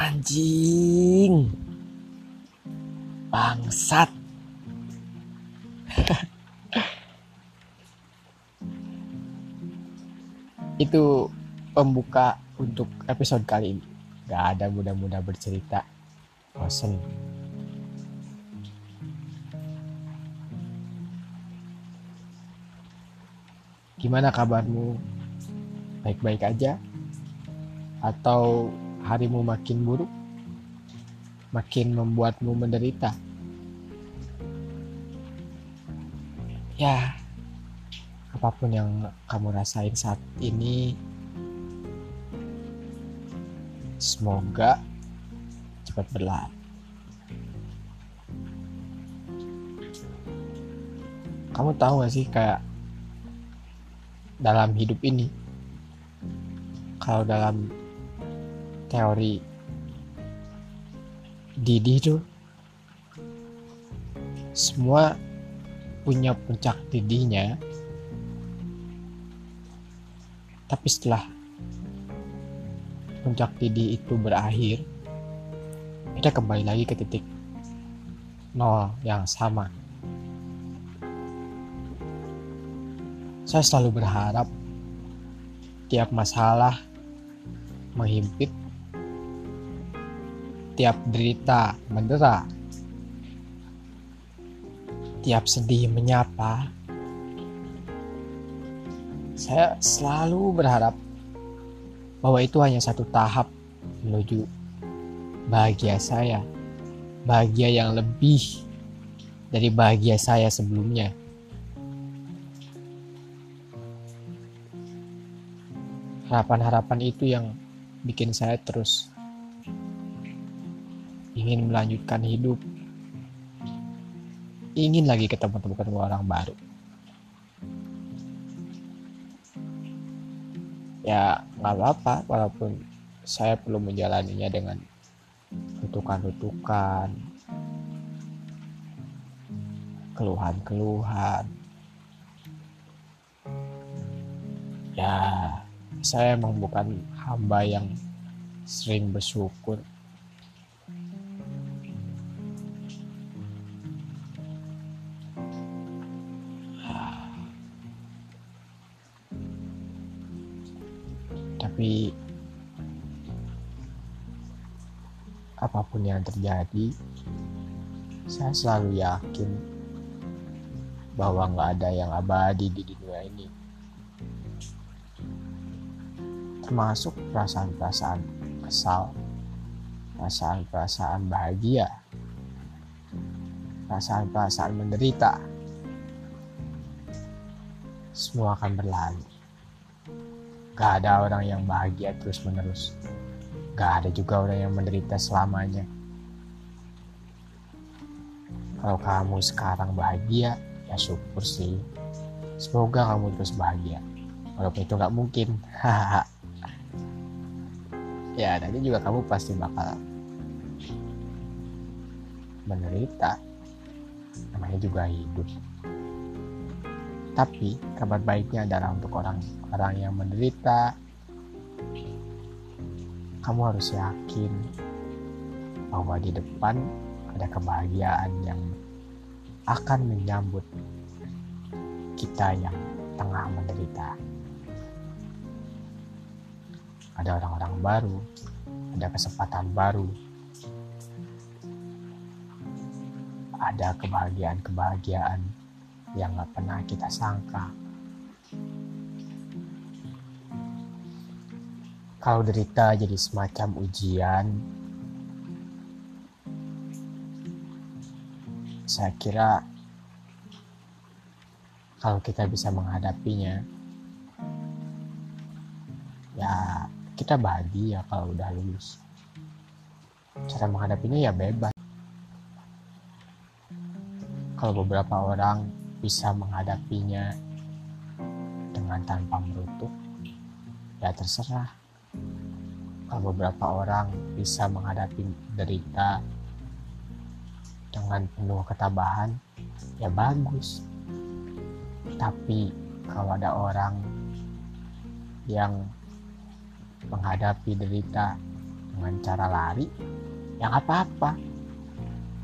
Anjing. Bangsat. Itu pembuka untuk episode kali ini. Gak ada mudah-mudah bercerita. Bosen. Gimana kabarmu? Baik-baik aja? Atau harimu makin buruk? Makin membuatmu menderita? Ya, apa pun yang kamu rasain saat ini, semoga cepat berlalu. Kamu tahu gak sih kayak dalam hidup ini, kalau dalam teori. Didi itu semua punya puncak didihnya. Tapi setelah puncak didih itu berakhir kita kembali lagi ke titik nol yang sama. Saya selalu berharap tiap masalah menghimpit tiap derita mendera. Tiap sedih menyapa. Saya selalu berharap bahwa itu hanya satu tahap menuju bahagia saya. Bahagia yang lebih dari bahagia saya sebelumnya. Harapan-harapan itu yang bikin saya terus ingin melanjutkan hidup. Ingin lagi ketemu ketemu orang baru. Ya nggak apa-apa walaupun saya perlu menjalaninya dengan rutukan-rutukan keluhan-keluhan. Ya saya emang bukan hamba yang sering bersyukur. Tapi apa pun yang terjadi, saya selalu yakin bahwa nggak ada yang abadi di dunia ini. termasuk perasaan-perasaan kesal, perasaan-perasaan bahagia, perasaan-perasaan menderita. Semua akan berlalu. Gak ada orang yang bahagia terus-menerus. Gak ada juga orang yang menderita selamanya. Kalau kamu sekarang bahagia, ya syukur sih. Semoga kamu terus bahagia. Walaupun itu gak mungkin. Ya nanti juga kamu pasti bakal menderita namanya juga hidup tapi kabar baiknya adalah untuk orang-orang yang menderita. Kamu harus yakin bahwa di depan ada kebahagiaan yang akan menyambut kita yang tengah menderita. Ada orang-orang baru, ada kesempatan baru, ada kebahagiaan-kebahagiaan yang gak pernah kita sangka. Kalau derita jadi semacam ujian, saya kira kalau kita bisa menghadapinya, ya kita bahagia kalau udah lulus cara menghadapinya ya bebas kalau beberapa orang bisa menghadapinya dengan tanpa merutuk ya terserah. Kalau beberapa orang bisa menghadapi derita dengan penuh ketabahan ya bagus. Tapi kalau ada orang yang menghadapi derita dengan cara lari ya nggak apa-apa.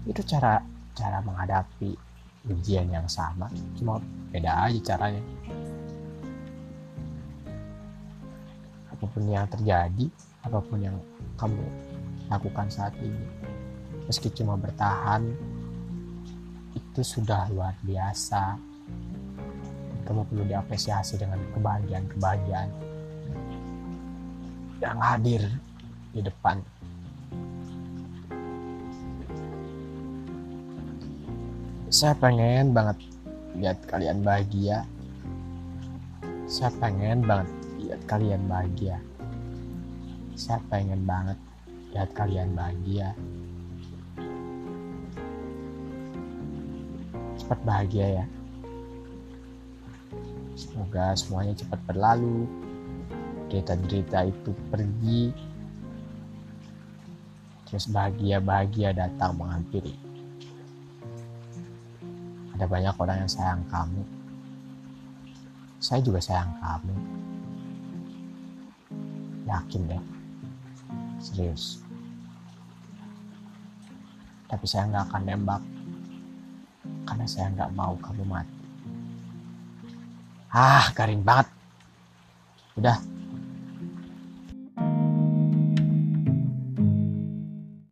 Itu cara cara menghadapi ujian yang sama. Cuma beda aja caranya. Apa pun yang terjadi apa pun yang kamu lakukan saat ini meski cuma bertahan itu sudah luar biasa. Kamu perlu diapresiasi dengan kebahagiaan-kebahagiaan yang hadir di depan saya pengen banget lihat kalian bahagia. Saya pengen banget lihat kalian bahagia. Saya pengen banget lihat kalian bahagia. Cepat bahagia ya. Semoga semuanya cepat berlalu. Derita-derita itu pergi. Terus bahagia-bahagia datang menghampiri ada banyak orang yang sayang kamu. Saya juga sayang kamu. Yakin deh serius. Tapi saya nggak akan nembak. Karena saya nggak mau kamu mati. Ah garing banget. Udah